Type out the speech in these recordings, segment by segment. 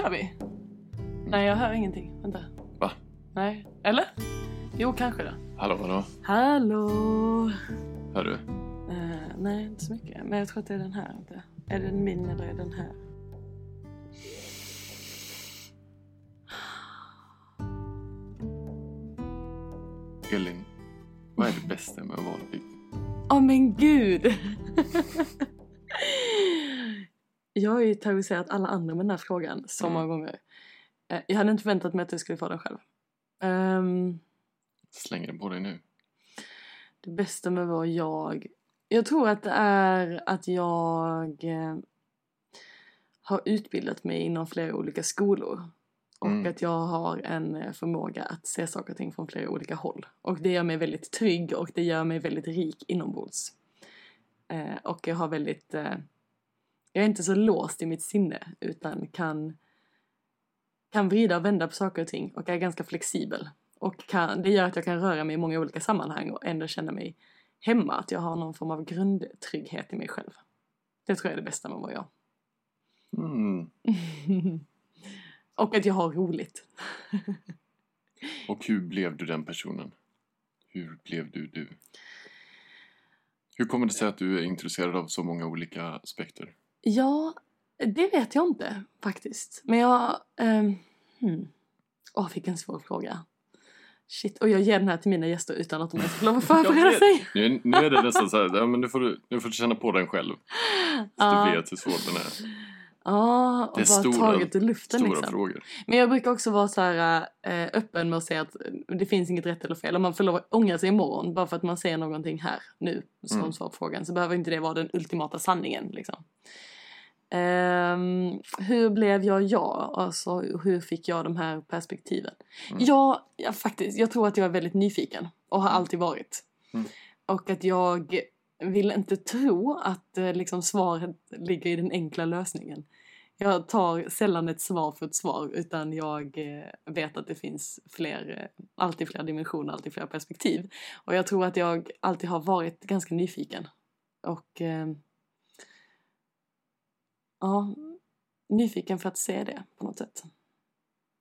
Kör vi? Nej, jag hör ingenting. Vänta. Va? Nej. Eller? Jo, kanske det. Hallå, hallå? Hallå! Hör du? Eh, nej, inte så mycket. Men jag tror att det är den här. Inte. Är det min eller är den här? Elin, vad är det bästa med att vara pigg? Åh men gud! jag har ju terroriserat alla andra med den här frågan så Mm. många gånger. Eh, jag hade inte förväntat mig att du skulle få den själv. Ehm, Slänger den på dig nu. det bästa med vara jag. Jag tror att det är att jag eh, har utbildat mig inom flera olika skolor. Och Mm. att jag har en eh, förmåga att se saker och ting från flera olika håll. Och det gör mig väldigt trygg och det gör mig väldigt rik inombords. Eh, och jag har väldigt... Jag är inte så låst i mitt sinne utan kan, kan vrida och vända på saker och ting och är ganska flexibel. Och kan, det gör att jag kan röra mig i många olika sammanhang och ändå känna mig hemma. Att jag har någon form av grundtrygghet i mig själv. Det tror jag är det bästa med att vara jag. Mm. och att jag har roligt. Och hur blev du den personen? Hur blev du du? Hur kommer det sig att du är intresserad av så många olika aspekter? Ja, det vet jag inte faktiskt. Men jag... Um, hmm. Åh, vilken svår fråga. Shit, och jag ger den här till mina gäster utan att de ens får lov att förbereda sig. Nu, nu är det nästan så här, ja, men nu får du, nu får du känna på den själv. Så Ja. du vet hur svår den är. Ja, och Det är bara stora- taget ur luften Stora liksom. frågor. Men jag brukar också vara så här eh, öppen med att säga att det finns inget rätt eller fel. Om man får lov att ångra sig imorgon bara för att man säger någonting här nu som Mm. svar på frågan så behöver inte det vara den ultimata sanningen liksom. Ehm, hur blev jag jag? Alltså hur fick jag de här perspektiven? Mm. Ja, ja, faktiskt. Jag tror att jag är väldigt nyfiken och har Mm. alltid varit. Mm. Och att jag vill inte tro att eh, liksom, svaret ligger i den enkla lösningen. Jag tar sällan ett svar för ett svar utan jag eh, vet att det finns fler, eh, alltid fler dimensioner, alltid fler perspektiv. Och jag tror att jag alltid har varit ganska nyfiken. Och eh, ja, nyfiken för att se det på något sätt.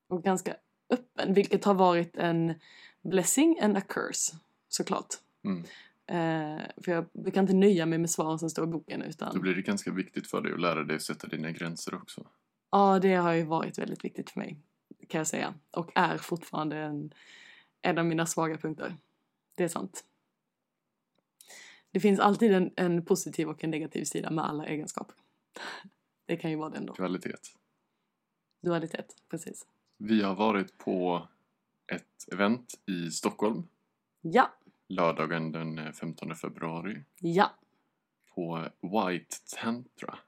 Och ganska öppen, vilket har varit en blessing and a curse såklart. Mm. Eh, för jag brukar inte nöja mig med svaren som står i boken utan Då blir det ganska viktigt för dig att lära dig att sätta dina gränser också. Ja, det har ju varit väldigt viktigt för mig, kan jag säga. Och är fortfarande en, en av mina svaga punkter. Det är sant. Det finns alltid en, en positiv och en negativ sida med alla egenskaper. Det kan ju vara den då. Kvalitet. Dualitet, precis. Vi har varit på ett event i Stockholm Ja, lördagen den 15 februari ja, på White Tantra.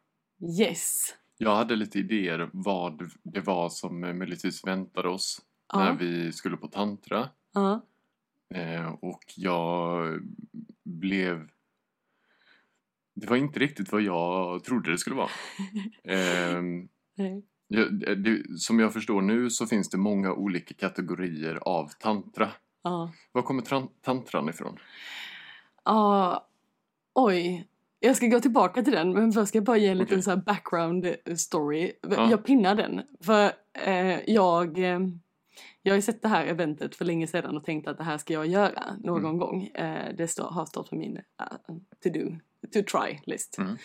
yes. Jag hade lite idéer vad det var som möjligtvis väntade oss när Ja, vi skulle på tantra. ja, Eh, och jag blev... Det var inte riktigt vad jag trodde det skulle vara. Ehm, jag, det, som jag förstår nu så finns det många olika kategorier av tantra. ja. Var kommer tran- tantran ifrån? Ja, oj. Jag ska gå tillbaka till den, men först ska jag bara ge en liten Okej. så background story. Ja. Jag pinnar den, för eh, jag, eh, jag har ju sett det här eventet för länge sedan och tänkt att det här ska jag göra någon Mm. gång. Eh, det står, har stått på min uh, to do, to try list. Mm.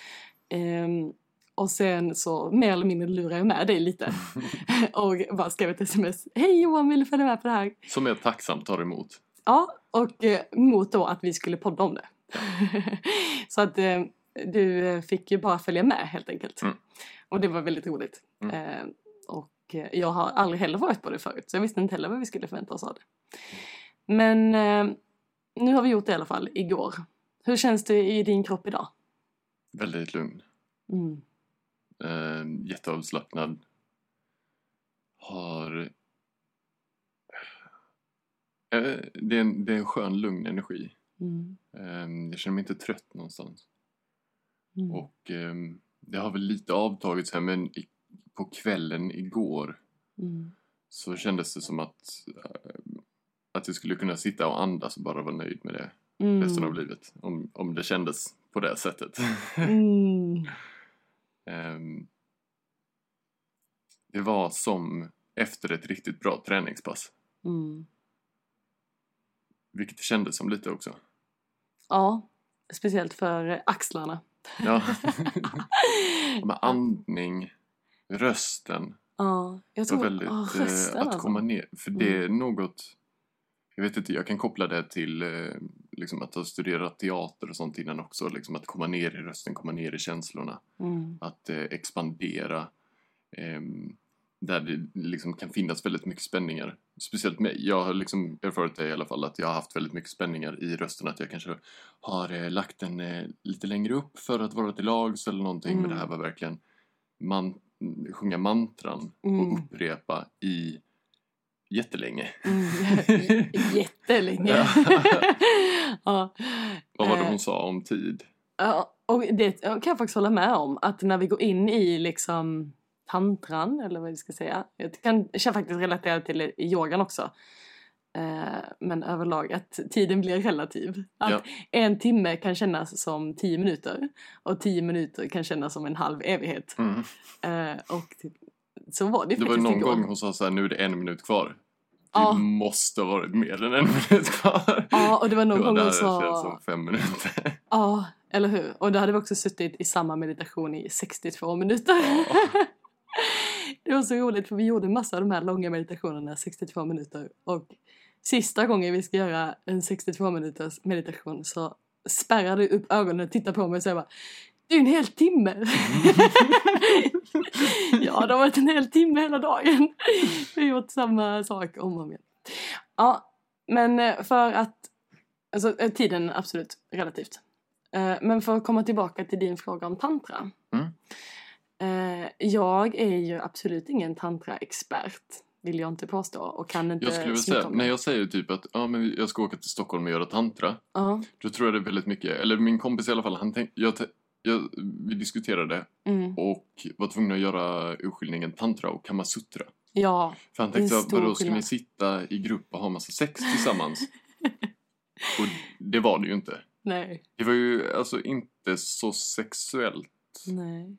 Ehm, och sen så mer eller mindre lurar jag med dig lite och bara skrev ett sms. Hej Johan, vill du följa med på det här? Som jag tacksamt tar emot. Ja, och eh, mot då att vi skulle podda om det. så att eh, du eh, fick ju bara följa med helt enkelt. Mm. Och det var väldigt roligt. Eh, och jag har aldrig heller varit på det förut så jag visste inte heller vad vi skulle förvänta oss av det. Men eh, nu har vi gjort det i alla fall igår. Hur känns det i din kropp idag? Väldigt lugn. Mm. Eh, jätteavslappnad. Har... Eh, det, är en, det är en skön lugn energi. Mm. Eh, jag känner mig inte trött någonstans. Mm. Och ehm, det har väl lite avtagit så här, men i, på kvällen igår Mm. så kändes det som att, eh, att jag skulle kunna sitta och andas och bara vara nöjd med det Mm. resten av livet. Om, om det kändes på det sättet. Mm. Ehm, det var som efter ett riktigt bra träningspass. Mm. Vilket det kändes som lite också. Ja, speciellt för axlarna. Ja. Med andning, rösten. Ja, jag tror... väldigt ja, eh, rösten att komma ner. För det är något, jag vet inte, jag kan koppla det till eh, liksom att ha studerat teater och sånt innan också. Liksom att komma ner i rösten, komma ner i känslorna. Mm. Att eh, expandera. ehm, där det liksom kan finnas väldigt mycket spänningar. Speciellt mig. Jag har liksom erfarit det i alla fall att jag har haft väldigt mycket spänningar i rösten. Att jag kanske har eh, lagt den eh, lite längre upp för att vara till lags eller någonting. Men Mm. det här var verkligen man, sjunga mantran Mm. och upprepa i jättelänge. Mm. Jättelänge. Ja. Vad var det Eh, hon sa om tid? Ja, och det kan jag faktiskt hålla med om. Att när vi går in i liksom tantran, eller vad vi ska säga. Jag kan jag kan faktiskt relatera till yogan också. Eh, men överlag att tiden blir relativ. Att Ja. en timme kan kännas som tio minuter. Och tio minuter kan kännas som en halv evighet. Mm. Eh, och det, så var det, Det var någon igår. gång hon sa så här, nu är det en minut kvar. Det Ja. måste ha varit mer än en minut kvar. Ja, och det var någon Det gång hon det sa... som fem minuter. Ja, eller hur? Och då hade vi också suttit i samma meditation i 62 minuter. Ja. det var så roligt för vi gjorde massa av de här långa meditationerna, 62 minuter. Och sista gången vi ska göra en 62 minuters meditation så spärrade du upp ögonen och tittade på mig och sa bara det är en hel timme! ja, det har varit en hel timme hela dagen. Vi har gjort samma sak om och om igen. Ja, men eh, för att... Alltså eh, tiden är absolut relativt. Eh, Men för att komma tillbaka till din fråga om tantra. Mm. Jag är ju absolut ingen tantra-expert. Vill jag inte påstå. Och kan inte Jag skulle säga, när jag säger typ att ja, men jag ska åka till Stockholm och göra tantra. Ja. Då tror jag det är väldigt mycket, eller min kompis i alla fall, han tänk, jag, jag, vi diskuterade Mm. och var tvungna att göra urskiljningen tantra och kamasutra. Ja. För han tänkte, vadå ska ni sitta i grupp och ha massa sex tillsammans? och det var det ju inte. Nej. Det var ju alltså inte så sexuellt Nej.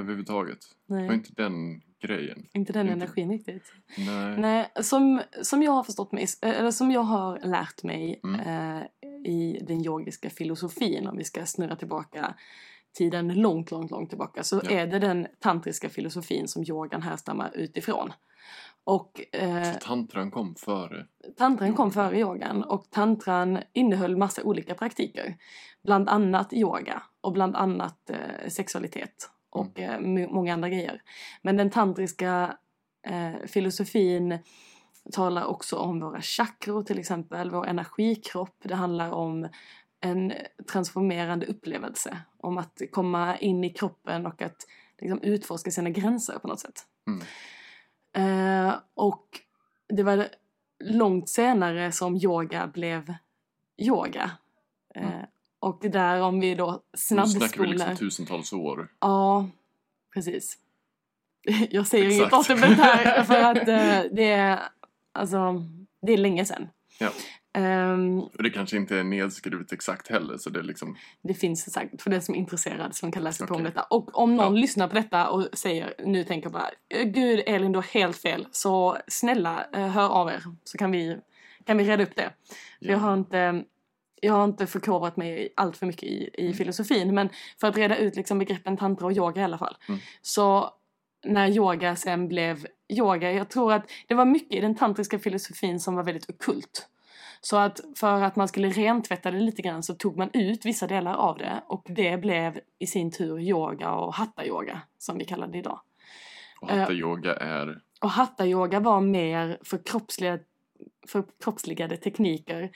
överhuvudtaget. Det var Nej. inte den grejen. Inte den inte- energin riktigt. Nej. Nej, som, som jag har förstått mig, eller som jag har lärt mig Mm. eh, i den yogiska filosofin, om vi ska snurra tillbaka tiden långt, långt, långt tillbaka, så Ja. är det den tantriska filosofin som yogan härstammar utifrån. Och eh, Så tantran kom före. tantran kom Yoga. före yogan och tantran innehöll massa olika praktiker. Bland annat yoga och bland annat eh, sexualitet och eh, my- många andra grejer. Men den tantriska eh, filosofin talar också om våra chakror till exempel, vår energikropp. Det handlar om en transformerande upplevelse. Om att komma in i kroppen och att liksom, utforska sina gränser på något sätt. Mm. Eh, och det var långt senare som yoga blev yoga. Eh, Och där om vi då Nu snackar vi snabbspolar. liksom tusentals år. Ja, precis. Jag säger inget Exakt. återberätt här för att eh, det är, alltså, det är länge sedan. Ja. Och det kanske inte är nedskrivet exakt heller så det är liksom det finns säkert för den som är intresserad som kan läsa på om detta. Och om någon Ja. lyssnar på detta och säger, nu tänker bara, "Eh, gud Elin du har helt fel. Så snälla eh, hör av er så kan vi, kan vi reda upp det. För jag har inte, jag har inte förkovrat mig allt för mycket i, i Mm. filosofin. Men för att reda ut liksom begreppen tantra och yoga i alla fall. Mm. Så när yoga sen blev yoga, jag tror att det var mycket i den tantriska filosofin som var väldigt okult. Så att för att man skulle rentvätta det lite grann så tog man ut vissa delar av det och det blev i sin tur yoga och hatta-yoga som vi kallar det idag. Och hatta-yoga är... Och hatta-yoga var mer förkroppsligade, förkroppsligade tekniker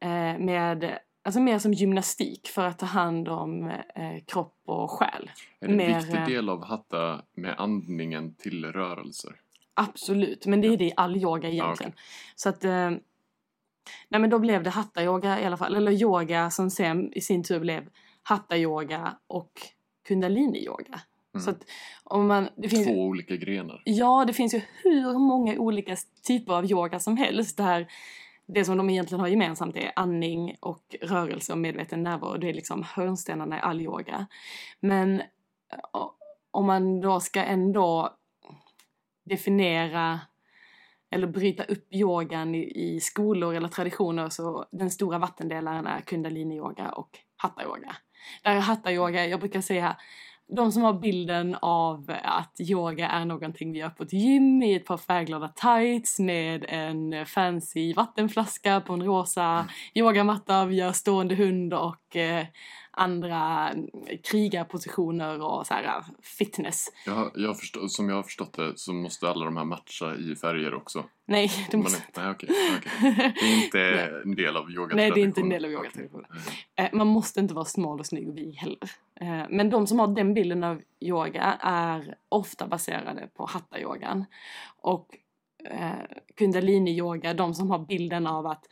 eh, med, alltså mer som gymnastik för att ta hand om eh, kropp och själ. Är det en mer, viktig eh, del av hatta med andningen till rörelser? Absolut, men det är det i all yoga egentligen. Så att, eh, nej men då blev det hatta-yoga i alla fall, eller yoga som sen i sin tur blev hatta-yoga och kundalini-yoga. Mm. Så att om man, det finns, Två olika grenar. Ja, det finns ju hur många olika typer av yoga som helst där det som de egentligen har gemensamt är andning och rörelse och medveten närvaro. Det är liksom hörnstenarna i all yoga. Men eh, om man då ska ändå definiera eller bryta upp yogan i, i skolor eller traditioner så den stora vattendelaren är kundalini-yoga och hatta-yoga. Där är hatta-yoga, jag brukar säga de som har bilden av att yoga är någonting vi gör på ett gym i ett par färgglada tights med en fancy vattenflaska på en rosa yogamatta, vi gör stående hund och eh, andra krigarpositioner och så här fitness. Jag, jag förstå, som jag har förstått det så måste alla de här matcha i färger också. Nej, det Man måste är, nej, okej, okej. Det är inte en del av yogatraditionen. Nej, det är inte en del av yogatraditionen. Eh, Man måste inte vara smal och snygg och vig heller. Eh, Men de som har den bilden av yoga är ofta baserade på hatta-yogan. Och eh, kundalini-yoga, de som har bilden av att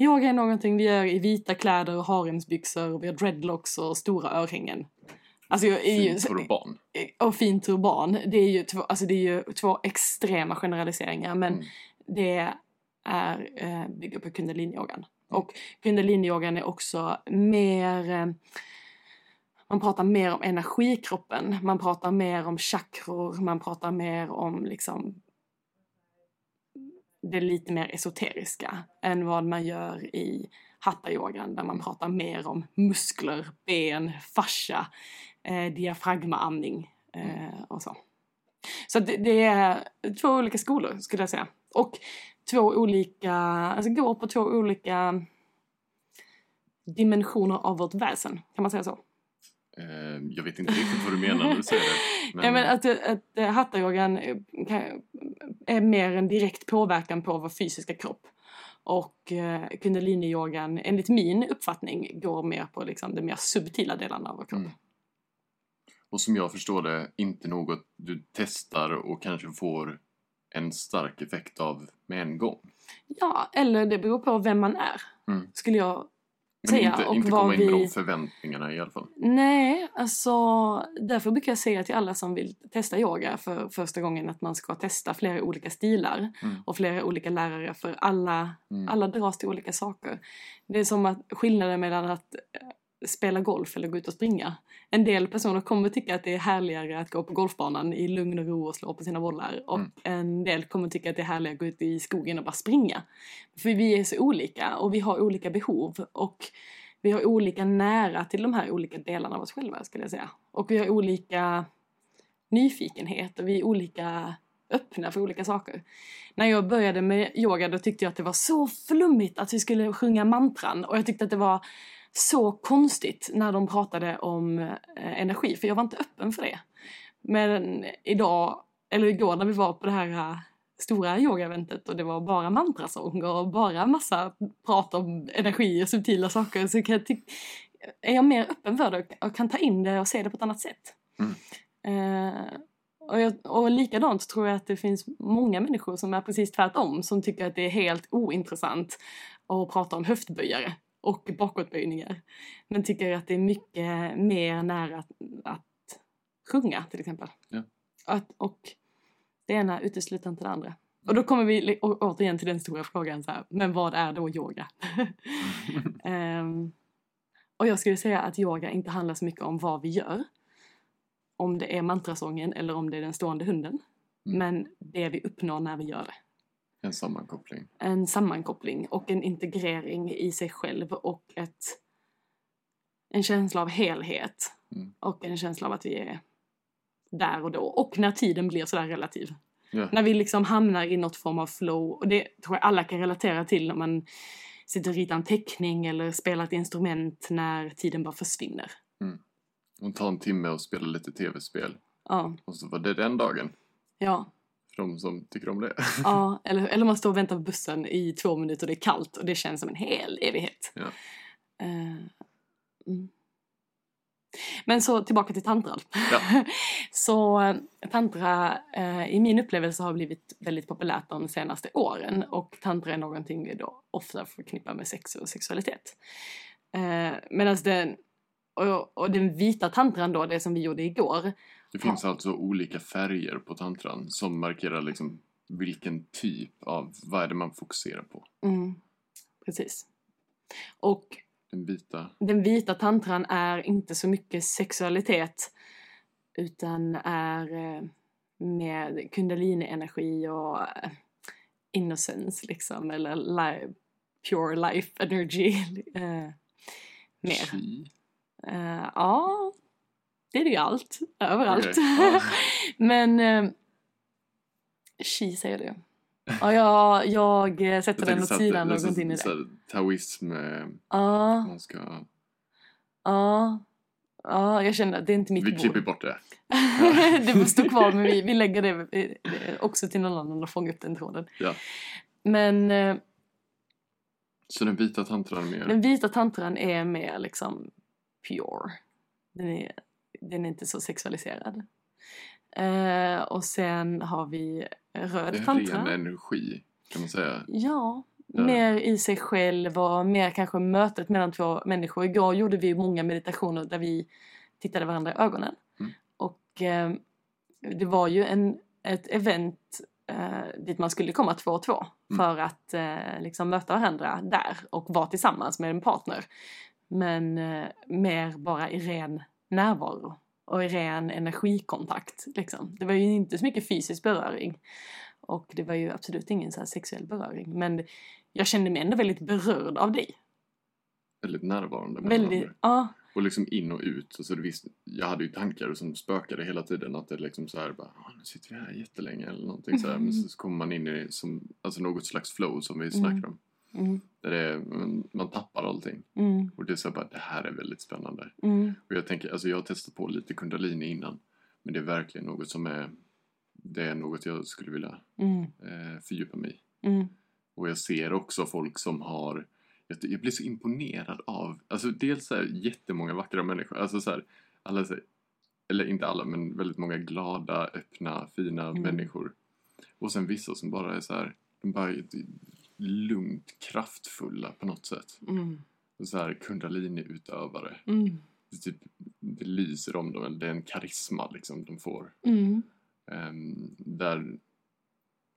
yoga är någonting vi gör i vita kläder och haremsbyxor och vi har dreadlocks och stora örhängen. Alltså, Fint turban. och fin turban. Det är ju två, alltså det är ju två extrema generaliseringar men Mm. det är, eh, bygger på kundaliniyogan. Och kundaliniyogan är också mer, eh, man pratar mer om energikroppen, man pratar mer om chakror, man pratar mer om liksom det lite mer esoteriska än vad man gör i hatta-yogan där man pratar mer om muskler, ben, fascia, eh, diafragmaandning eh, och så. Så det, det är två olika skolor skulle jag säga. Och två olika, alltså går på två olika dimensioner av vårt väsen, kan man säga så? Eh, jag vet inte riktigt vad du menar när du säger det. Men, Ja, men att, att eh, hatta-yogan eh, är mer en direkt påverkan på vår fysiska kropp. Och eh, kundalini-yogan, enligt min uppfattning, går mer på liksom, de mer subtila delarna av vår kropp. Mm. Och som jag förstår det, inte något du testar och kanske får en stark effekt av med en gång. Ja, eller det beror på vem man är, Mm. skulle jag Men säga. inte, och inte komma in med vi... de förväntningarna i alla fall. Nej, alltså därför brukar jag säga till alla som vill testa yoga för första gången att man ska testa flera olika stilar Mm. och flera olika lärare för alla, Mm. alla dras till olika saker. Det är som att skillnaden mellan att spela golf eller gå ut och springa. En del personer kommer tycka att det är härligare att gå på golfbanan i lugn och ro och slå på sina bollar och Mm. en del kommer tycka att det är härligare att gå ut i skogen och bara springa. För vi är så olika och vi har olika behov och vi har olika nära till de här olika delarna av oss själva skulle jag säga. Och vi har olika nyfikenhet och vi är olika öppna för olika saker. När jag började med yoga då tyckte jag att det var så flummigt att vi skulle sjunga mantran och jag tyckte att det var så konstigt när de pratade om eh, energi för jag var inte öppen för det. Men idag, eller igår när vi var på det här eh, stora yogaeventet och det var bara mantrasånger och bara massa prat om energi och subtila saker så kan jag är jag mer öppen för det och kan ta in det och se det på ett annat sätt. Eh, och, jag, och likadant tror jag att det finns många människor som är precis tvärtom som tycker att det är helt ointressant att prata om höftböjare och bakåtböjningar. Men tycker att det är mycket mer nära att, att sjunga till exempel. Ja. Att, och det ena utesluter inte det andra. Och då kommer vi återigen till den stora frågan så här, men vad är då yoga? Ehm, och jag skulle säga att yoga inte handlar så mycket om vad vi gör. Om det är mantrasången eller om det är den stående hunden. Mm. Men det vi uppnår när vi gör det. En sammankoppling. En sammankoppling och en integrering i sig själv och ett, en känsla av helhet. Mm. Och en känsla av att vi är där och då. Och när tiden blir sådär relativ. Ja. När vi liksom hamnar i något form av flow. Och det tror jag alla kan relatera till när man sitter och ritar en teckning eller spelar ett instrument när tiden bara försvinner. Och ta en timme och spela lite tv-spel. Ja, Och så var det den dagen. ja, de som tycker om det. ja. Eller, eller man står och väntar på bussen i två minuter och det är kallt och det känns som en hel evighet. Ja. Eh, mm. Men så tillbaka till tantran. Ja. så eh, tantra eh, i min upplevelse har blivit väldigt populärt de senaste åren och tantra är någonting vi då ofta förknippar med sex och sexualitet. Eh, Medan den, och, och den vita tantran då, det som vi gjorde igår, Det finns alltså olika färger på tantran som markerar liksom vilken typ av, vad är det man fokuserar på? mm, precis. Och Den vita, den vita tantran är inte så mycket sexualitet utan är eh, med kundalini-energi och eh, innocence liksom, eller li- pure life energy. eh, mer. Chi. Eh, ja, det är det ju allt, överallt. Okej, ja. Men eh, chi säger du. Ja, jag, jag sätter Jag den åt sidan och det går in i det. Taoism, eh, Ja, man ska... ja, ja, jag känner att det är inte mitt Vi bord. klipper bort det. det får stå kvar men vi, vi lägger det eh, också till någon annan och fångar upp den tråden. Ja. Men eh, Så den vita tantran är mer... den vita tantran är mer liksom pure. Den är, den är inte så sexualiserad. Eh, och sen har vi röd det är tantra. ren energi, kan man säga. Ja, Där. mer i sig själv och mer kanske mötet mellan två människor. Igår gjorde vi många meditationer där vi tittade varandra i ögonen. Mm. Och eh, det var ju en, ett event eh, dit man skulle komma två och två Mm. för att eh, liksom möta varandra där och vara tillsammans med en partner. Men eh, mer bara i ren närvaro och ren energikontakt. Liksom. Det var ju inte så mycket fysisk beröring. Och det var ju absolut ingen så sexuell beröring. Men jag kände mig ändå väldigt berörd av dig. Väldigt närvarande Väldigt, ja. Och liksom in och ut. Så det visst, jag hade ju tankar som spökade hela tiden. Att det liksom så här bara, "Ah, nu sitter vi här jättelänge eller någonting så här. Men så kommer man in i som, alltså något slags flow som vi snackar om. Mm, Där det man, tappar allting. mm, Och det är så bara, det här är väldigt spännande. mm, Och jag tänker, alltså jag har testat på lite kundalini innan. Men det är verkligen något som är, det är något jag skulle vilja mm, eh, fördjupa mig i. mm, Och jag ser också folk som har jag, blir så imponerad av, alltså dels så här jättemånga vackra människor, alltså så här, alla så här, eller inte alla, men väldigt många glada, öppna, fina Mm. människor. Och sen vissa som bara är så här, de bara lugnt kraftfulla på något sätt. mm, så här kundalini-utövare. mm, Det, typ, det lyser om dem, det är en karisma liksom de får. mm, Ehm, där,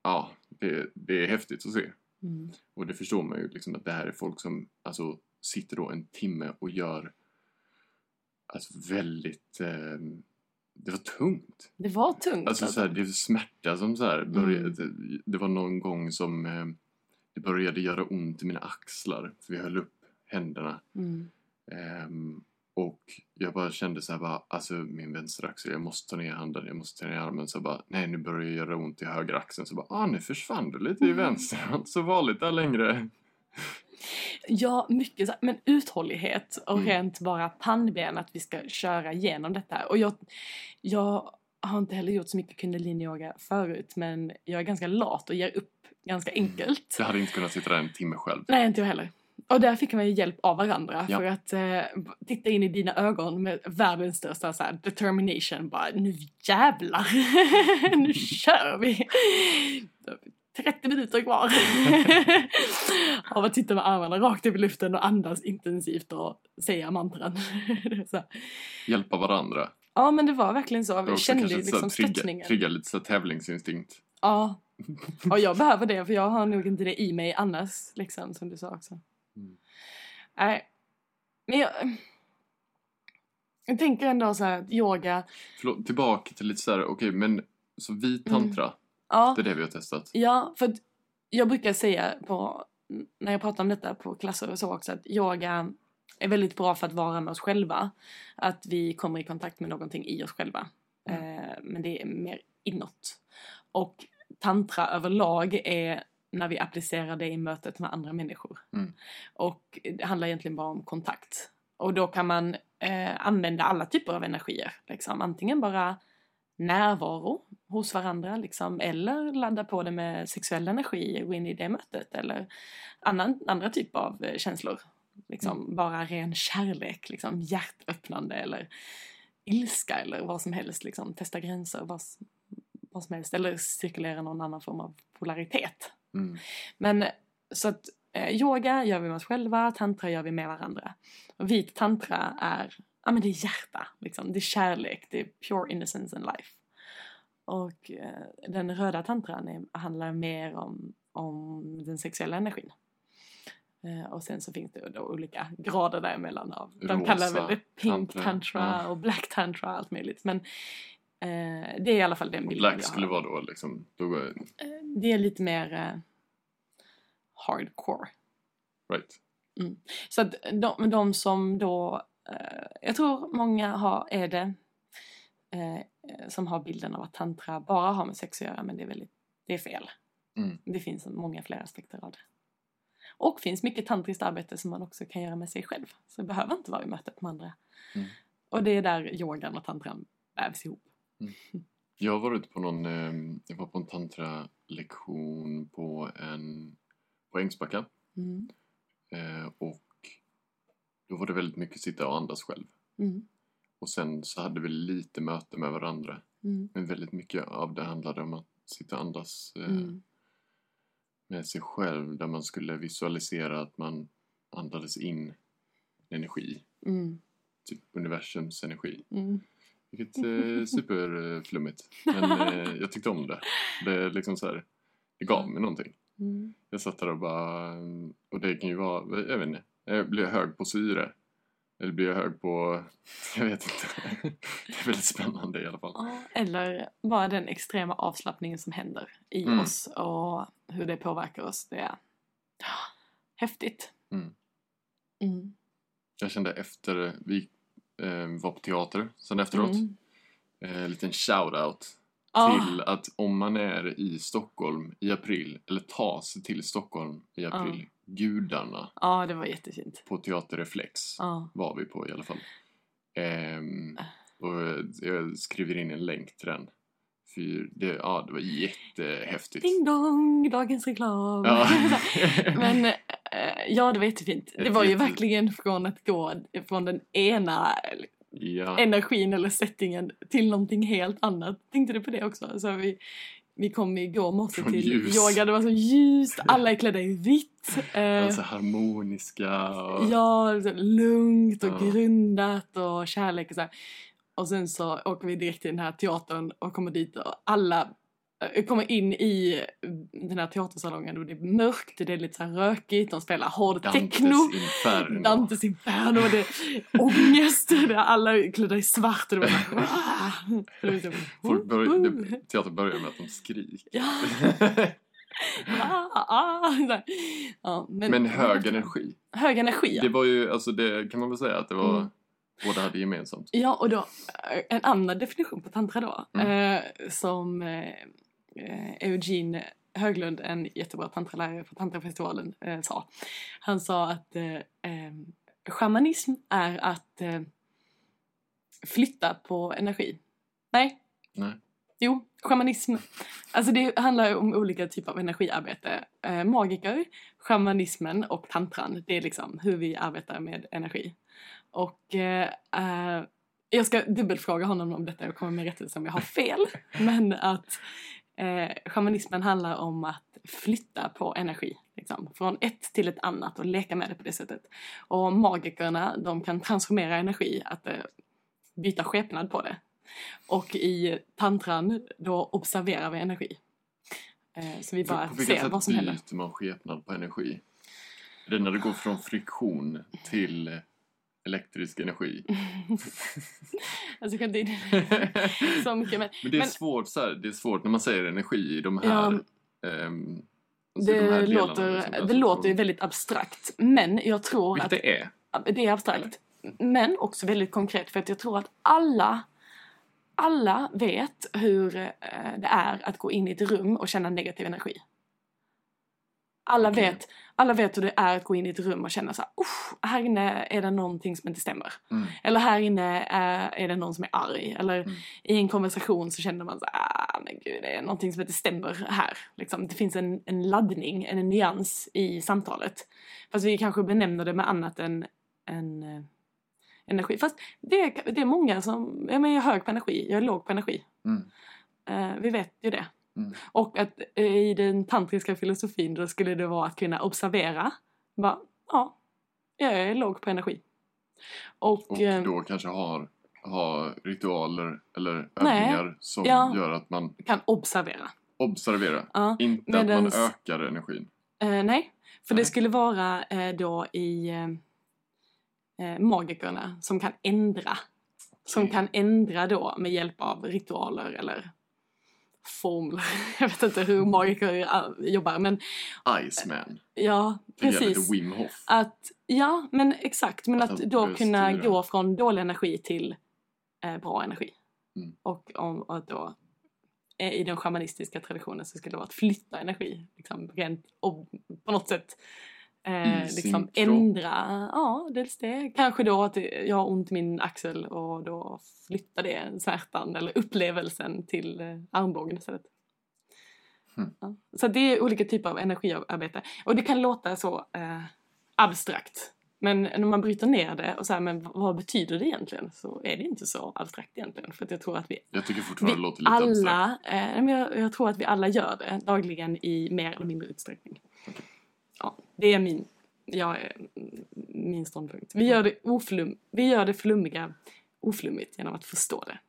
ja, det, det är häftigt att se. mm. Och det förstår man ju liksom att det här är folk som alltså sitter då en timme och gör alltså väldigt ehm, det var tungt. Det var tungt. Alltså så här, det är smärta som så här började, Mm. det var någon gång som ehm, det började göra ont i mina axlar för vi höll upp händerna Mm, Ehm, och jag bara kände så här bara, alltså min vänstra axel, jag måste ta ner handen, jag måste ta ner armen. Så bara, nej nu börjar det göra ont i höger axeln. Så bara, ah nu försvann det lite i Mm. vänster. Inte så vanligt där längre. Ja, mycket så men uthållighet och Mm. rent bara pannben att vi ska köra igenom detta. Och jag, jag har inte heller gjort så mycket kundalini-yoga förut men jag är ganska lat och ger upp ganska enkelt. Jag hade inte kunnat sitta där en timme själv. Nej, inte jag heller. Och där fick man ju hjälp av varandra Ja. för att eh, titta in i dina ögon med världens största så här, determination. Bara, nu jävlar! nu kör vi! 30 minuter kvar. av att titta med armarna rakt upp i luften och andas intensivt och säga mantran. Hjälpa varandra. Ja, men det var verkligen så. Vi kände ju liksom trigga, stöttningen. trigga lite så tävlingsinstinkt. Ja. Och jag behöver det för jag har nog inte det i mig annars, liksom, som du sa också. Mm. Nej. Men jag... Jag tänker ändå så här att yoga... Förlåt, tillbaka till lite så här, okej men så vit tantra, Ja, det är det vi har testat. ja för jag brukar säga på, när jag pratar om detta på klasser och så också att yoga är väldigt bra för att vara med oss själva. Att vi kommer i kontakt med någonting i oss själva. Eh, men det är mer inåt. Och tantra överlag är när vi applicerar det i mötet med andra människor. Mm. Och det handlar egentligen bara om kontakt. Och då kan man eh, använda alla typer av energier. Liksom. Antingen bara närvaro hos varandra liksom, eller ladda på det med sexuell energi och gå in i det mötet eller annan, andra typer av eh, känslor. Liksom, Bara ren kärlek, liksom, hjärtöppnande eller ilska eller vad som helst. Liksom, testa gränser, vad, vad som helst. Eller cirkulera någon annan form av polaritet. Mm. Men så att eh, yoga gör vi med oss själva, tantra gör vi med varandra. Och vit tantra är, ja men det är hjärta, liksom. det är kärlek, det är pure innocence and life. Och eh, den röda tantran är, handlar mer om, om den sexuella energin. Eh, och sen så finns det då olika grader däremellan av, de Rosa kallar väl det pink tantra, tantra, och black tantra och allt möjligt. Men det är i alla fall den Och bilden black jag skulle har. vara då liksom, då, går- Eh, Det är lite mer eh, hardcore. right. Så att de, de som då, eh, jag tror många har, är det, eh, som har bilden av att tantra bara har med sex att göra, men det är väldigt, det är fel. Mm. Det finns många fler aspekter av det. Och finns mycket tantriskt arbete som man också kan göra med sig själv. Så det behöver inte vara i mötet med andra. Mm. Och det är där yogan och tantran vävs ihop. Jag har varit på någon, eh, jag var på en tantra-lektion på en, på Ängsbacka. Mm. Eh, och då var det väldigt mycket sitta och andas själv. Mm. Och sen så hade vi lite möte med varandra. Mm. Men väldigt mycket av det handlade om att sitta och andas eh, Mm. Med sig själv. Där man skulle visualisera att man andades in energi. Mm. Typ universums energi. Mm. Vilket är superflummigt. Men eh, jag tyckte om det. Det är liksom så här, det gav mig någonting. Mm. Jag satt där och bara, och det kan ju vara, jag vet inte, eh, jag hög på syre? Eller blir jag hög på, jag vet inte. Det är väldigt spännande i alla fall. Eller bara den extrema avslappningen som händer i Mm. oss och hur det påverkar oss. Det är häftigt. Mm. Mm. Jag kände efter, vi eh, var på teater sen efteråt, Mm. eh, en liten shout-out till att om man är i Stockholm i april, eller tar sig till Stockholm i april, gudarna ja, det var jättefint. på Teaterreflex Ja. var vi på i alla fall. Ehm, och jag skriver in en länk till den. För det, ja, det var jättehäftigt. Ding dong, dagens reklam. Ja. Men eh, ja, det var jättefint. Det var ju Jätte- verkligen från att gå från den ena ja. energin eller settingen till någonting helt annat. Tänkte du på det också? Så vi, vi kom igår morse Från till ljus. yoga, det var så ljust, alla är klädda i vitt. Eh, Alltså harmoniska och... Ja, lugnt och Ja. grundat och kärlek och så här. Och sen så åker vi direkt till den här teatern och kommer dit och alla kommer in i den här teatersalongen och det är mörkt, det är lite så här rökigt, de spelar hård Dantes techno. Inferno. Dantes Inferno det är ångest, det är alla klädda i svart och det så- Folk börjar, teatern börjar med att de skriker. Ja, ah, ah, ja, men, Men hög energi. Hög energi, ja. Det var ju, alltså det kan man väl säga att det var, Mm. båda hade gemensamt. Ja, och då eh, en annan definition på tantra då, Mm. eh, som eh, eh, Eugene Höglund, en jättebra tantralärare på Tantrafestivalen, eh, sa. Han sa att eh, eh, shamanism är att eh, flytta på energi. Nej, Nej. Jo, shamanism. Alltså det handlar om olika typer av energiarbete. Eh, magiker, shamanismen och tantran. Det är liksom hur vi arbetar med energi. Och eh, eh, jag ska dubbelfråga honom om detta och komma med rättelse om jag har fel. Men att eh, shamanismen handlar om att flytta på energi. Liksom, från ett till ett annat och leka med det på det sättet. Och magikerna, de kan transformera energi, att eh, byta skepnad på det. Och i tantran, då observerar vi energi. Eh, så vi bara på vilket ser vad som sätt händer. byter man skepnad på energi? Är det när det går från friktion till elektrisk energi? alltså, kan inte så mycket, men Men det är Men- svårt så här, det är svårt när man säger energi i de här... Ja, ehm, alltså i de här det, låter, liksom. det Alltså, låter ju väldigt abstrakt. Men jag tror att det är. det är abstrakt. Men också väldigt konkret för att jag tror att alla alla vet hur eh, det är att gå in i ett rum och känna negativ energi. Alla, Okej. vet, alla vet hur det är att gå in i ett rum och känna så här, "Uff, här inne är det någonting som inte stämmer. Mm. Eller här inne är, är det någon som är arg. Eller Mm. i en konversation så känner man så här, ah, men gud, det är någonting som inte stämmer här. Liksom, det finns en, en laddning, en nyans i samtalet. Fast vi kanske benämner det med annat än, än eh, energi. Fast det är, det är många som, ja, men jag är hög på energi, jag är låg på energi. Mm. Eh, vi vet ju det. Mm. Och att eh, i den tantriska filosofin då skulle det vara att kunna observera. Bara, ja, jag är låg på energi. Och, Och eh, då kanske har, har ritualer eller Nej. övningar som Ja. gör att man kan observera. observerar. Ja. Inte Medans- att man ökar energin. Eh, nej, för Nej. det skulle vara eh, då i eh, magikerna som kan ändra Som Mm. kan ändra då med hjälp av ritualer eller formler. Jag vet inte hur magiker jobbar men Iceman. ja, precis. Wim Hof. Att, ja, men exakt. Men Att att då kunna styra. gå från dålig energi till eh, bra energi. Mm. Och om och att då eh, i den shamanistiska traditionen så skulle det vara att flytta energi. Liksom, rent, och på något sätt eh, sin liksom ändra, ja dels det. Kanske då att jag har ont i min axel och då flytta det smärtan eller upplevelsen till eh, armbågen istället. Mm. Ja. Så det är olika typer av energiarbete. Och det kan låta så eh, abstrakt. Men när man bryter ner det och här, men vad betyder det egentligen? Så är det inte så abstrakt egentligen. För att jag tror att vi, Jag tycker vi fortfarande det låter lite abstrakt. alla, eh, men jag, jag tror att vi alla gör det dagligen i mer eller mindre utsträckning. Okej. Ja, det är min, ja, min ståndpunkt. Vi gör, det oflum, vi gör det flummiga oflummigt genom att förstå det.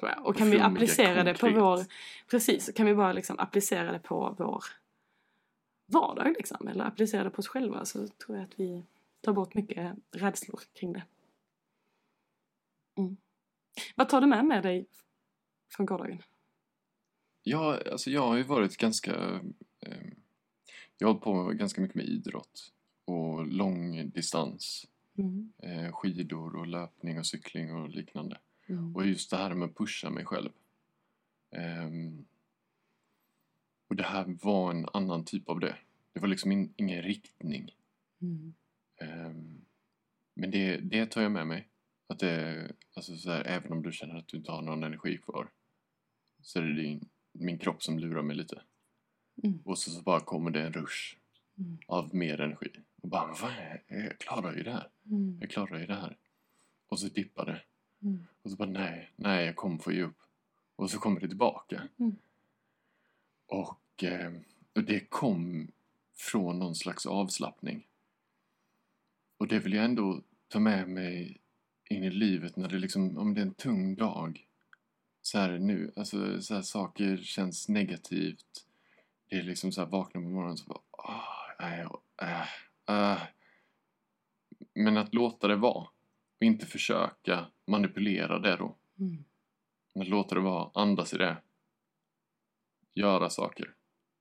Tror jag. Och kan vi applicera det på konkret. vår, precis, kan vi bara liksom applicera det på vår vardag liksom, eller applicera det på oss själva så tror jag att vi tar bort mycket rädslor kring det. Mm. Vad tar du med med dig från gårdagen? Ja, alltså jag har ju varit ganska... Eh, jag har hållit på ganska mycket med idrott och lång distans. Mm. Eh, skidor och löpning och cykling och liknande. Mm. Och just det här med att pusha mig själv. Ehm, och det här var en annan typ av det. Det var liksom in, ingen riktning. Mm. Ehm, men det, det tar jag med mig. Att det, alltså så här, även om du känner att du inte har någon energi kvar så är det din, min kropp som lurar mig lite. Mm. Och så, så bara kommer det en rush Mm. av mer energi. Och bara, vad är jag klarar ju det här. Mm. Jag klarar ju det här. Och så dippar det. Mm. Och så bara, nej, nej, jag kommer få ge upp. Och så kommer det tillbaka. Mm. Och, eh, och det kom från någon slags avslappning. Och det vill jag ändå ta med mig in i livet när det liksom, om det är en tung dag. Så här nu, alltså så här, saker känns negativt. Det är liksom så här, vakna på morgonen så bara, ah, nej, äh, äh. Men att låta det vara. Och inte försöka manipulera det då. Mm. Men att låta det vara, andas i det. Göra saker.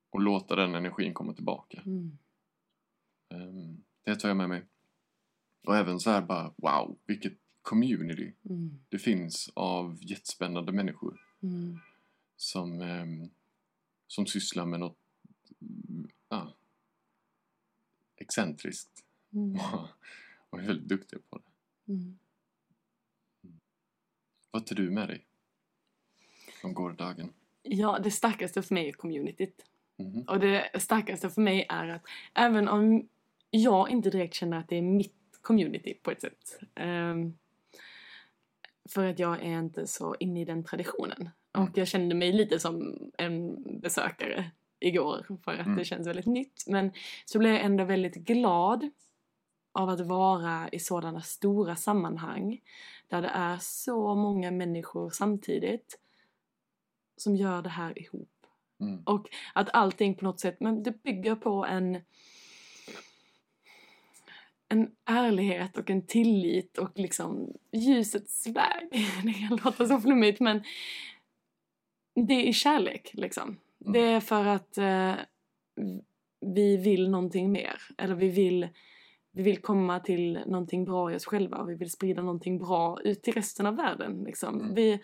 Och låta den energin komma tillbaka. Mm. Ehm, det tar jag med mig. Och även så här bara, wow, vilket community Mm. det finns av jättespännande människor Mm. som, ehm, som sysslar med något ja, excentriskt Mm. och är väldigt duktiga på det. Mm. Vad tar du med dig från gårdagen? Ja, det starkaste för mig är communityt. Mhm. Och det starkaste för mig är att även om jag inte direkt känner att det är mitt community på ett sätt. ehm, för att jag är inte så inne i den traditionen. Mm. Och jag kände mig lite som en besökare igår för att Mm. det känns väldigt nytt. Men så blev jag ändå väldigt glad av att vara i sådana stora sammanhang där det är så många människor samtidigt som gör det här ihop. Mm. Och att allting på något sätt, men det bygger på en en ärlighet och en tillit och liksom ljusets väg. Det kan låta så flummigt men det är kärlek liksom. Mm. Det är för att eh, vi vill någonting mer. Eller vi vill, vi vill komma till någonting bra i oss själva och vi vill sprida någonting bra ut till resten av världen. Liksom. Mm. Vi,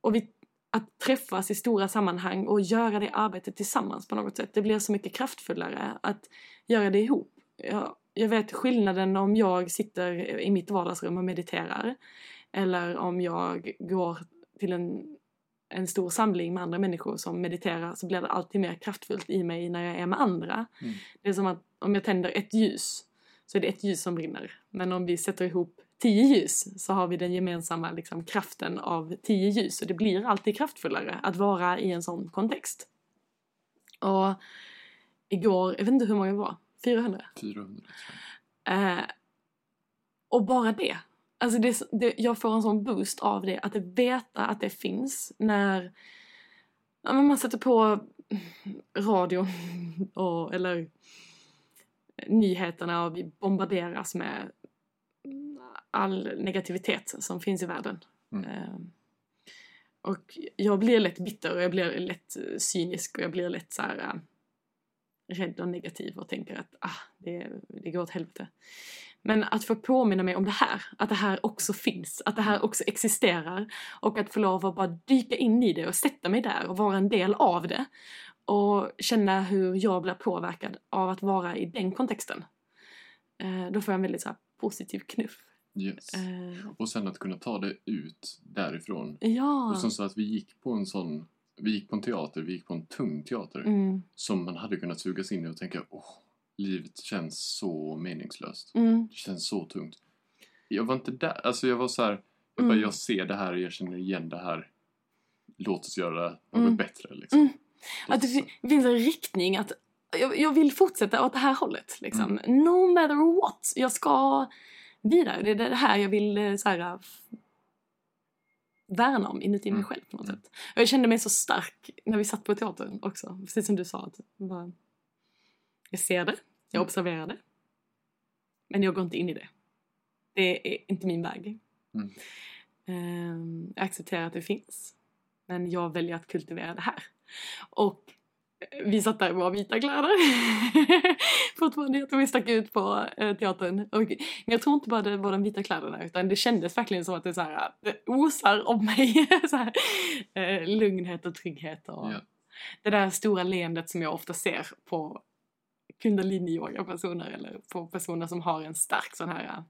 och vi, att träffas i stora sammanhang och göra det arbetet tillsammans på något sätt. Det blir så mycket kraftfullare att göra det ihop. Jag, jag vet skillnaden om jag sitter i mitt vardagsrum och mediterar eller om jag går till en, en stor samling med andra människor som mediterar så blir det alltid mer kraftfullt i mig när jag är med andra. Mm. Det är som att om jag tänder ett ljus så är det ett ljus som brinner. Men om vi sätter ihop tio ljus så har vi den gemensamma liksom, kraften av tio ljus. Och det blir alltid kraftfullare att vara i en sån kontext. Och igår, jag vet inte hur många det var, 400? 400 tror jag. Eh, och bara det. Alltså det, det, jag får en sån boost av det, att veta att det finns när ja, man sätter på radio och, eller nyheterna och vi bombarderas med all negativitet som finns i världen. Mm. Eh, och jag blir lätt bitter och jag blir lätt cynisk och jag blir lätt så här rädd och negativ och tänker att ah, det, det går åt helvete. Men att få påminna mig om det här, att det här också finns, att det här också existerar och att få lov att bara dyka in i det och sätta mig där och vara en del av det och känna hur jag blir påverkad av att vara i den kontexten. Eh, då får jag en väldigt så positiv knuff. Yes. Eh, Och sen att kunna ta det ut därifrån. ja. Och som så att vi gick på en sån, vi gick på en teater, vi gick på en tung teater. Mm, Som man hade kunnat sugas in i och tänka, åh, livet känns så meningslöst. mm, Det känns så tungt. Jag var inte där, alltså jag var så här, jag, bara, Mm. jag ser det här, jag känner igen det här. Låt oss göra något Mm. bättre liksom. Mm. Att det finns en riktning att jag, jag vill fortsätta åt det här hållet. Liksom. Mm. No matter what. Jag ska vidare. Det är det här jag vill eh, så här, värna om inuti mig Mm. själv på något Mm. sätt. Och jag kände mig så stark när vi satt på teatern också. Precis som du sa. Att bara, jag ser det, jag Mm. observerar det. Men jag går inte in i det. Det är inte min väg. Mm. Ehm, jag accepterar att det finns. Men jag väljer att kultivera det här. Och vi satt där i våra vita kläder. Fortfarande, jag tror vi stack ut på eh, teatern. Och, men jag tror inte bara det var de vita kläderna utan det kändes verkligen som att det, så här, det osar om mig. så här, eh, lugnhet och trygghet. Och Ja. Det där stora leendet som jag ofta ser på kundalini-yoga-personer eller på personer som har en stark sån här eh,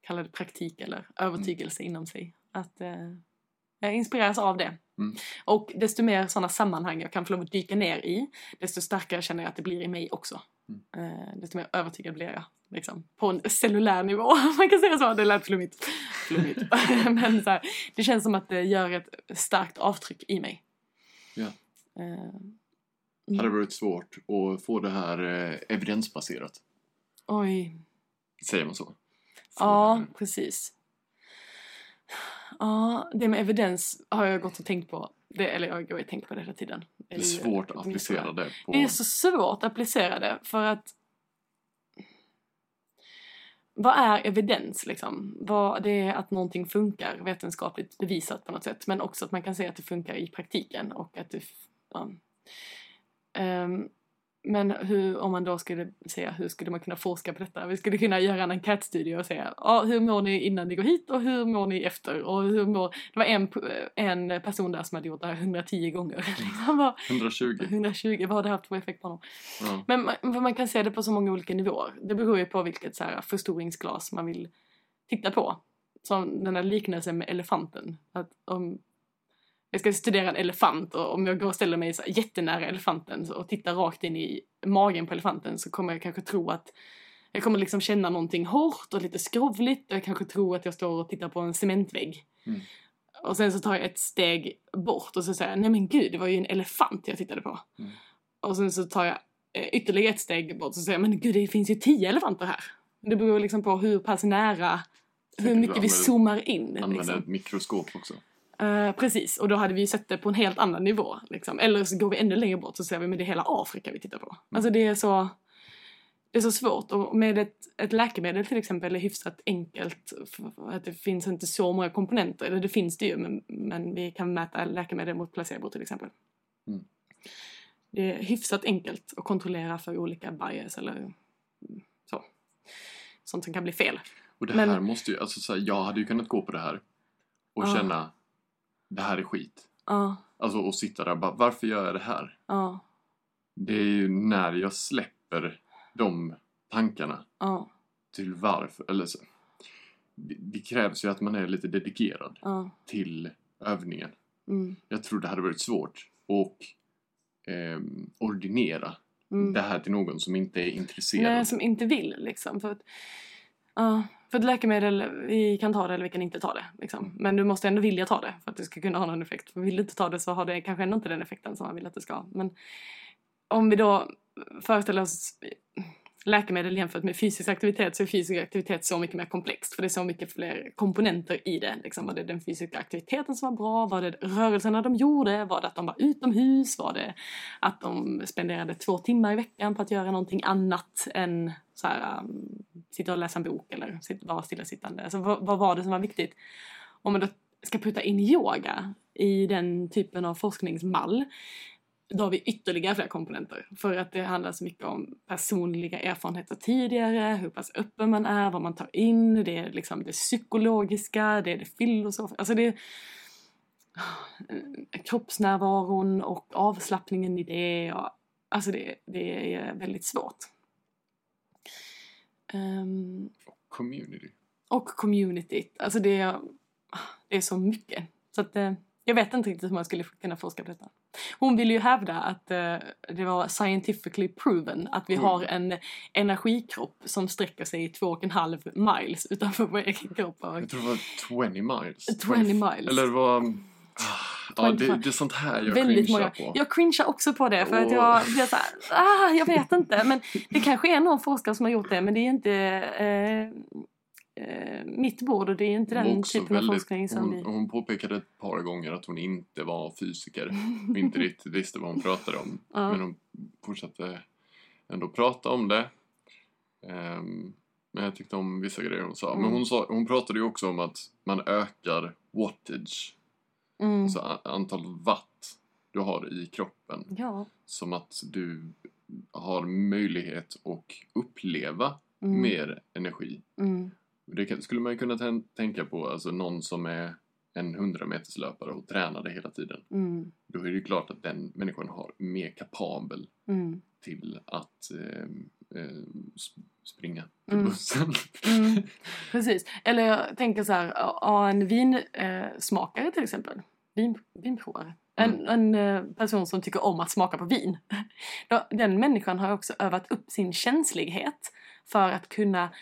kalla det praktik eller övertygelse inom sig. Att eh, jag inspireras av det. Mm. Och desto mer sådana sammanhang jag kan få lov att dyka ner i, desto starkare känner jag att det blir i mig också. Mm. Eh, desto mer övertygad blir jag. Liksom, på en cellulär nivå, man kan säga så. Det lät flummigt. flummigt. Men så här, det känns som att det gör ett starkt avtryck i mig. Ja. Eh, Hade det varit svårt att få det här eh, evidensbaserat? oj. Säger man så? Få Ja, precis. Ja, det med evidens har jag gått och tänkt på. Det, eller jag och tänkt på det hela tiden. Det är svårt att applicera det på... Det är så svårt att applicera det för att vad är evidens liksom? Vad, det är att någonting funkar vetenskapligt bevisat på något sätt men också att man kan se att det funkar i praktiken och att det... Ja. Ehm, men hur, om man då skulle säga hur skulle man kunna forska på detta? Vi skulle kunna göra en enkätstudie och säga ja, hur mår ni innan ni går hit och hur mår ni efter? Och hur mår... Det var en, en person där som hade gjort det här 110 gånger. Liksom bara, 120? 120, vad har det haft för effekt på honom? Ja. Men man, man kan se det på så många olika nivåer. Det beror ju på vilket så här, förstoringsglas man vill titta på. Som den här liknelsen med elefanten. Att om jag ska studera en elefant och om jag går och ställer mig så jättenära elefanten och tittar rakt in i magen på elefanten så kommer jag kanske tro att jag kommer liksom känna någonting hårt och lite skrovligt och jag kanske tror att jag står och tittar på en cementvägg. Mm. Och sen så tar jag ett steg bort och så säger jag nej men gud det var ju en elefant jag tittade på. Mm. Och sen så tar jag eh, ytterligare ett steg bort och så säger jag men gud det finns ju tio elefanter här. Det beror liksom på hur pass nära, hur mycket vi använder- zoomar in. Använda Liksom. ett mikroskop också. Eh, precis, och då hade vi ju sett det på en helt annan nivå. Liksom. Eller så går vi ännu längre bort så ser vi men det är hela Afrika vi tittar på. Alltså det är så, det är så svårt. Och med ett, ett läkemedel till exempel är hyfsat enkelt. Att det finns inte så många komponenter. Eller det finns det ju, men, men vi kan mäta läkemedel mot placebo till exempel. Mm. Det är hyfsat enkelt att kontrollera för olika bias eller mm, så. Sånt som kan bli fel. Och det Men- här måste ju, alltså så här, jag hade ju kunnat gå på det här och Ja. känna det här är skit. Ja, Alltså och sitta där och bara, varför gör jag det här? ja, Det är ju när jag släpper de tankarna ja, till varför, eller så. Det, det krävs ju att man är lite dedikerad ja. till övningen. Mm, Jag tror det hade varit svårt att ehm, ordinera mm. det här till någon som inte är intresserad. Nej, som inte vill liksom. För att, ja, för ett läkemedel, vi kan ta det eller vi kan inte ta det. Liksom. Men du måste ändå vilja ta det för att det ska kunna ha någon effekt. För vill du inte ta det så har det kanske ändå inte den effekten som man vill att det ska. ha. Men om vi då föreställer oss läkemedel jämfört med fysisk aktivitet så är fysisk aktivitet så mycket mer komplext för det är så mycket fler komponenter i det. Liksom, var det den fysiska aktiviteten som var bra? Var det rörelserna de gjorde? Var det att de var utomhus? Var det att de spenderade två timmar i veckan på att göra någonting annat än så här, um, sitta och läsa en bok eller vara stillasittande? Alltså, vad, vad var det som var viktigt? Om man då ska putta in yoga i den typen av forskningsmall då har vi ytterligare fler komponenter. För att det handlar så mycket om personliga erfarenheter tidigare, hur pass öppen man är, vad man tar in, det är liksom det psykologiska, det är det filosofiska, alltså det är kroppsnärvaron och avslappningen i det. Och, alltså det, det är väldigt svårt. Um, community. Och community. Alltså det är, det är så mycket. Så att eh, jag vet inte riktigt hur man skulle kunna forska på detta. Hon vill ju hävda att uh, det var scientifically proven att vi mm. har en energikropp som sträcker sig två och en halv miles utanför vår egen kropp. Jag tror det var 20 miles. 20 miles. Eller det var... Ja, det, det, är sånt här jag Väldigt cringear på. Jag cringear också på det för oh. att jag blir såhär, ah, jag vet inte. Men det kanske är någon forskare som har gjort det men det är inte eh, eh, mitt bord och det är inte den typen väldigt, av forskning som hon, vi... Hon påpekade ett par gånger att hon inte var fysiker och inte riktigt visste vad hon pratade om. Ja. Men hon fortsatte ändå prata om det. Um, men jag tyckte om vissa grejer hon sa. Mm. Men hon, sa, hon pratade ju också om att man ökar wattage. Mm. Alltså antal watt du har i kroppen. Ja. Som att du har möjlighet att uppleva mm. mer energi. Mm. Det skulle man ju kunna tänka på, alltså någon som är en 100 meterslöpare och tränar det hela tiden. Mm. Då är det ju klart att den människan har mer kapabel mm. till att eh, eh, springa till mm. bussen. Mm. Precis. Eller jag tänker så här, en vinsmakare eh, till exempel. Vin, vinprovare. En, mm. en eh, person som tycker om att smaka på vin. Den människan har också övat upp sin känslighet för att kunna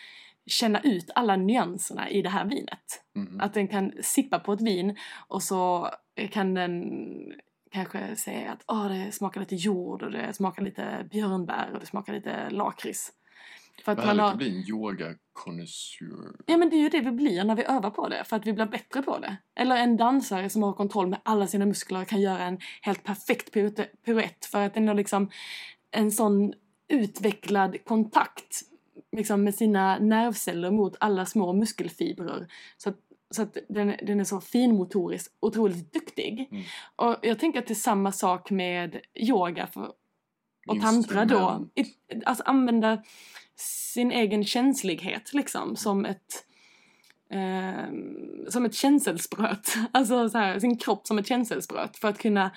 känna ut alla nyanserna i det här vinet. Mm. Att den kan sippa på ett vin och så kan den kanske säga att oh, det smakar lite jord och det smakar lite björnbär och det smakar lite lakrits. För att Vad man har... bli en yoga connoisseur. Ja men det är ju det vi blir när vi övar på det, för att vi blir bättre på det. Eller en dansare som har kontroll med alla sina muskler kan göra en helt perfekt piruett för att den har liksom en sån utvecklad kontakt liksom med sina nervceller mot alla små muskelfibrer. Så att, så att den, den är så finmotoriskt otroligt duktig. Mm. Och jag tänker att det är samma sak med yoga för, och tantra då. Alltså använda sin egen känslighet liksom som ett eh, som ett känselspröt. Alltså så här, sin kropp som ett känselspröt för att kunna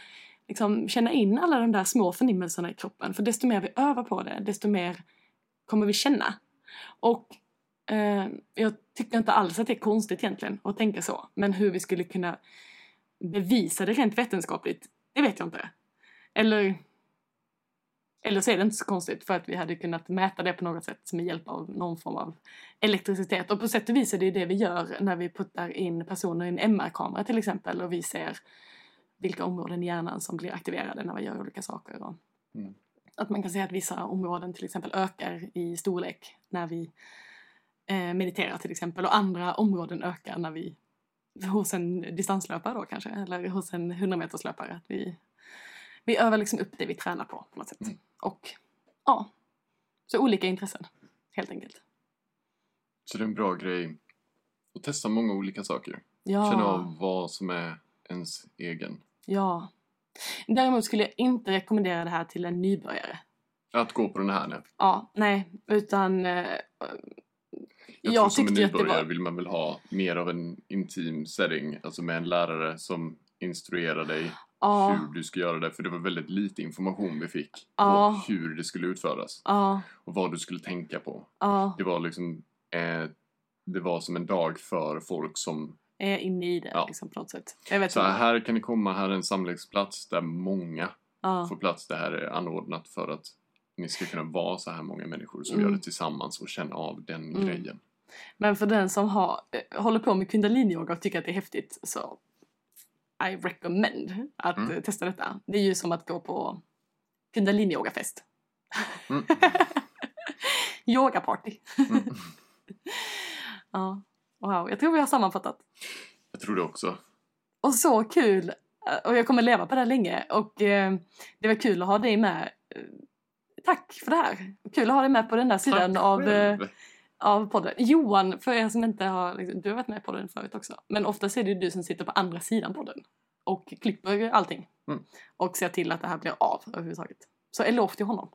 liksom, känna in alla de där små förnimmelserna i kroppen. För desto mer vi övar på det, desto mer kommer vi känna. Och eh, jag tycker inte alls att det är konstigt egentligen att tänka så. Men hur vi skulle kunna bevisa det rent vetenskapligt, det vet jag inte. Eller, eller så är det inte så konstigt för att vi hade kunnat mäta det på något sätt med hjälp av någon form av elektricitet. Och på sätt och vis är det ju det vi gör när vi puttar in personer i en MR-kamera till exempel och vi ser vilka områden i hjärnan som blir aktiverade när vi gör olika saker. Och, mm att man kan säga att vissa områden till exempel ökar i storlek när vi eh, mediterar till exempel och andra områden ökar när vi hos en distanslöpare då kanske eller hos en 100 meterslöpare. Att vi, vi övar liksom upp det vi tränar på på något sätt. Mm. Och ja, så olika intressen helt enkelt. Så det är en bra grej att testa många olika saker. Ja. Känna av vad som är ens egen. Ja, Däremot skulle jag inte rekommendera det här till en nybörjare. Att gå på den här nu? Ja, nej, utan... Eh, jag, jag tror som en nybörjare var... vill man väl ha mer av en intim setting, alltså med en lärare som instruerar dig ja. hur du ska göra det. För det var väldigt lite information vi fick ja. på hur det skulle utföras. Ja. Och vad du skulle tänka på. Ja. Det var liksom, eh, det var som en dag för folk som är inne i det ja. liksom, på något sätt. Så här kan ni komma, här är en samlingsplats där många ja. får plats. Det här är anordnat för att ni ska kunna vara så här många människor som mm. gör det tillsammans och känna av den mm. grejen. Men för den som har, äh, håller på med kundalini-yoga och tycker att det är häftigt så I recommend att mm. testa detta. Det är ju som att gå på kundalini-yoga-fest. Mm. Yogaparty. ja, wow. Jag tror vi har sammanfattat. Jag tror det också. Och så kul! Och jag kommer leva på det här länge. Och eh, det var kul att ha dig med. Eh, Tack för det här. Kul att ha dig med på den där sidan Tack av, eh, av podden. Johan, för er som inte har, liksom, du har varit med på den förut också. Men oftast är det ju du som sitter på andra sidan podden. Och klipper allting. Mm. Och ser till att det här blir av överhuvudtaget. Så eloge till honom.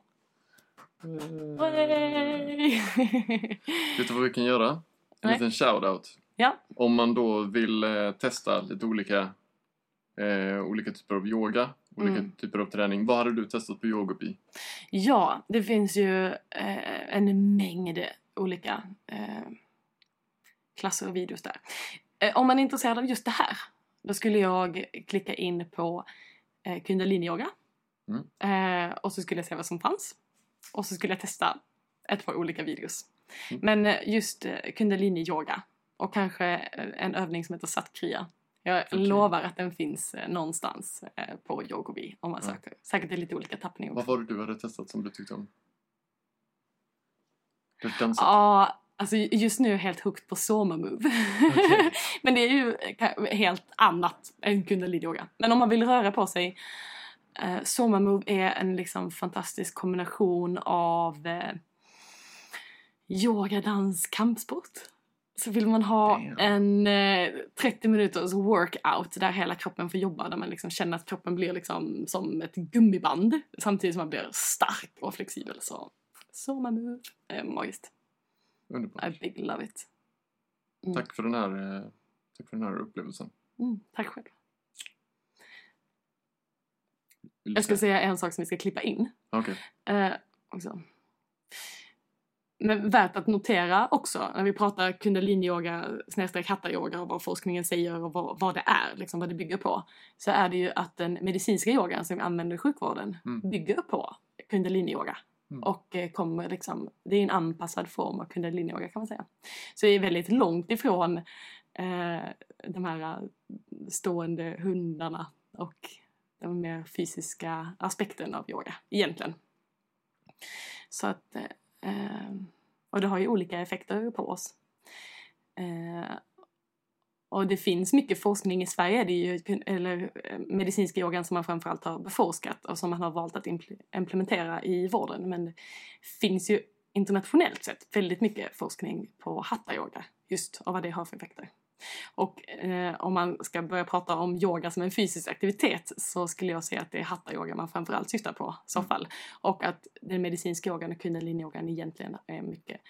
Yay! Vet du vad vi kan göra? En Nej. liten shout-out. ja, Om man då vill eh, testa lite olika, eh, olika typer av yoga, olika Mm. typer av träning. Vad hade du testat på Yogobi? Ja, det finns ju eh, en mängd olika eh, klasser och videos där. Eh, om man är intresserad av just det här, då skulle jag klicka in på eh, kundalini-yoga. Eh, och så skulle jag se vad som fanns. Och så skulle jag testa ett par olika videos. Mm. Men eh, just eh, kundalini-yoga och kanske eh, en övning som heter satkriya. Jag Okej. lovar att den finns någonstans på Yogobi om man Ja. söker. Säkert i lite olika tappningar Vad var det du hade testat som du tyckte om? Dansat? Ja, alltså just nu är jag helt hooked på Soma Move. Okej. Men det är ju helt annat än kundalini-yoga. Men om man vill röra på sig, Soma Move är en liksom fantastisk kombination av yoga, dans, kampsport. Så vill man ha en eh, 30 minuters workout där hela kroppen får jobba, där man liksom känner att kroppen blir liksom som ett gummiband samtidigt som man blir stark och flexibel. Så Soma Move är magiskt. Underbart. I big love it. Mm. Tack för den här, eh, tack för den här upplevelsen. Mm, tack själv. Jag ska säga en sak som vi ska klippa in. Okej. Eh, också. Men värt att notera också när vi pratar kundalini-yoga snedstreck hatta-yoga och vad forskningen säger och vad, vad det är, liksom vad det bygger på. Så är det ju att den medicinska yogan som vi använder i sjukvården Mm. bygger på kundalini-yoga. Mm. Och eh, kommer liksom, det är en anpassad form av kundalini-yoga kan man säga. Så det är väldigt långt ifrån eh, de här eh, stående hundarna och den mer fysiska aspekten av yoga egentligen. Så att, eh, Ehm, och det har ju olika effekter på oss. Eh, och det finns mycket forskning i Sverige, det är ju eller eh, medicinska yogan som man framförallt har beforskat och som man har valt att impl- implementera i vården. Men det finns ju internationellt sett väldigt mycket forskning på hatta-yoga just och vad det har för effekter. Och eh, om man ska börja prata om yoga som en fysisk aktivitet så skulle jag säga att det är hatta-yoga man framförallt syftar på i så fall. Och att den medicinska yogan och kundalini-yogan egentligen är mycket,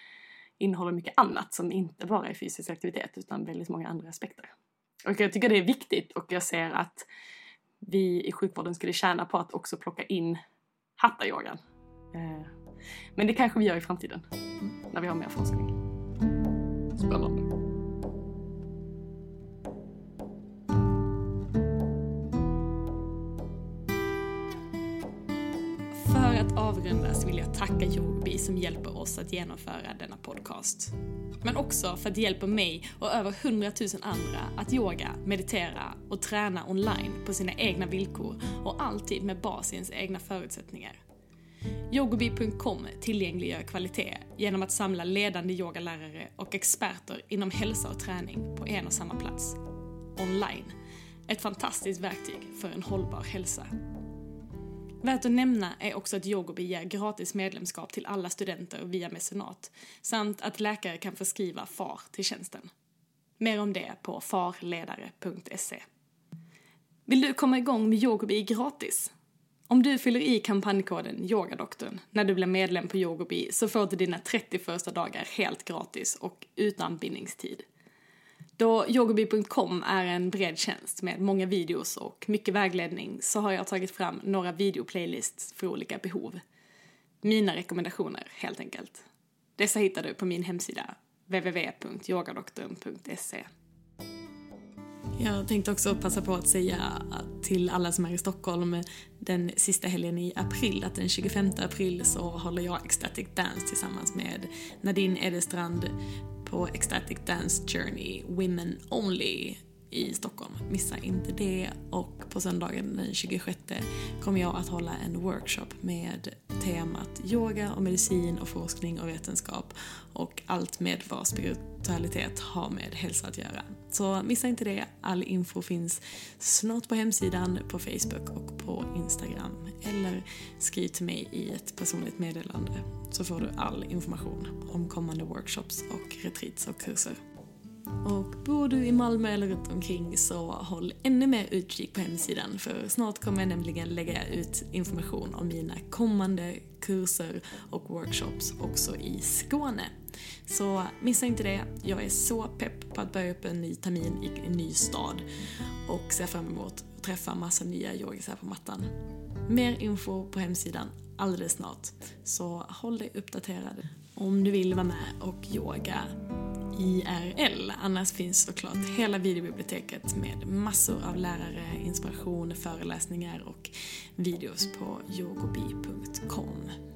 innehåller mycket annat som inte bara är fysisk aktivitet utan väldigt många andra aspekter. Och jag tycker det är viktigt och jag ser att vi i sjukvården skulle tjäna på att också plocka in hatta-yogan. Eh, men det kanske vi gör i framtiden när vi har mer forskning. Spännande. Att avrunda så vill jag tacka Yogi som hjälper oss att genomföra denna podcast. Men också för att det hjälper mig och över hundratusen andra att yoga, meditera och träna online på sina egna villkor och alltid med bas i ens egna förutsättningar. Yogobi.com tillgängliggör kvalitet genom att samla ledande yogalärare och experter inom hälsa och träning på en och samma plats. Online. Ett fantastiskt verktyg för en hållbar hälsa. Värt att nämna är också att Yogobi ger gratis medlemskap till alla studenter via mecenat samt att läkare kan förskriva FAR till tjänsten. Mer om det på farledare.se. Vill du komma igång med Yogobi gratis? Om du fyller i kampanjkoden YOGADoktorn när du blir medlem på Yogobi så får du dina 30 första dagar helt gratis och utan bindningstid. Då yogobi.com är en bred tjänst med många videos och mycket vägledning så har jag tagit fram några videoplaylists för olika behov. Mina rekommendationer helt enkelt. Dessa hittar du på min hemsida www.yogadoktorn.se Jag tänkte också passa på att säga till alla som är i Stockholm den sista helgen i april att den 25 april så håller jag Ecstatic Dance tillsammans med Nadine Edestrand på Ecstatic Dance Journey Women Only i Stockholm. Missa inte det. Och på söndagen den 26 kommer jag att hålla en workshop med temat yoga och medicin och forskning och vetenskap och allt med vad spiritualitet har med hälsa att göra. Så missa inte det. All info finns snart på hemsidan, på Facebook och på Instagram. Eller skriv till mig i ett personligt meddelande så får du all information om kommande workshops och retreats och kurser. Och bor du i Malmö eller runt omkring så håll ännu mer utkik på hemsidan för snart kommer jag nämligen lägga ut information om mina kommande kurser och workshops också i Skåne. Så missa inte det. Jag är så pepp på att börja upp en ny termin i en ny stad och ser fram emot att träffa massa nya yogisar på mattan. Mer info på hemsidan alldeles snart, så håll dig uppdaterad om du vill vara med och yoga IRL. Annars finns såklart hela videobiblioteket med massor av lärare, inspiration, föreläsningar och videos på yogobi.com.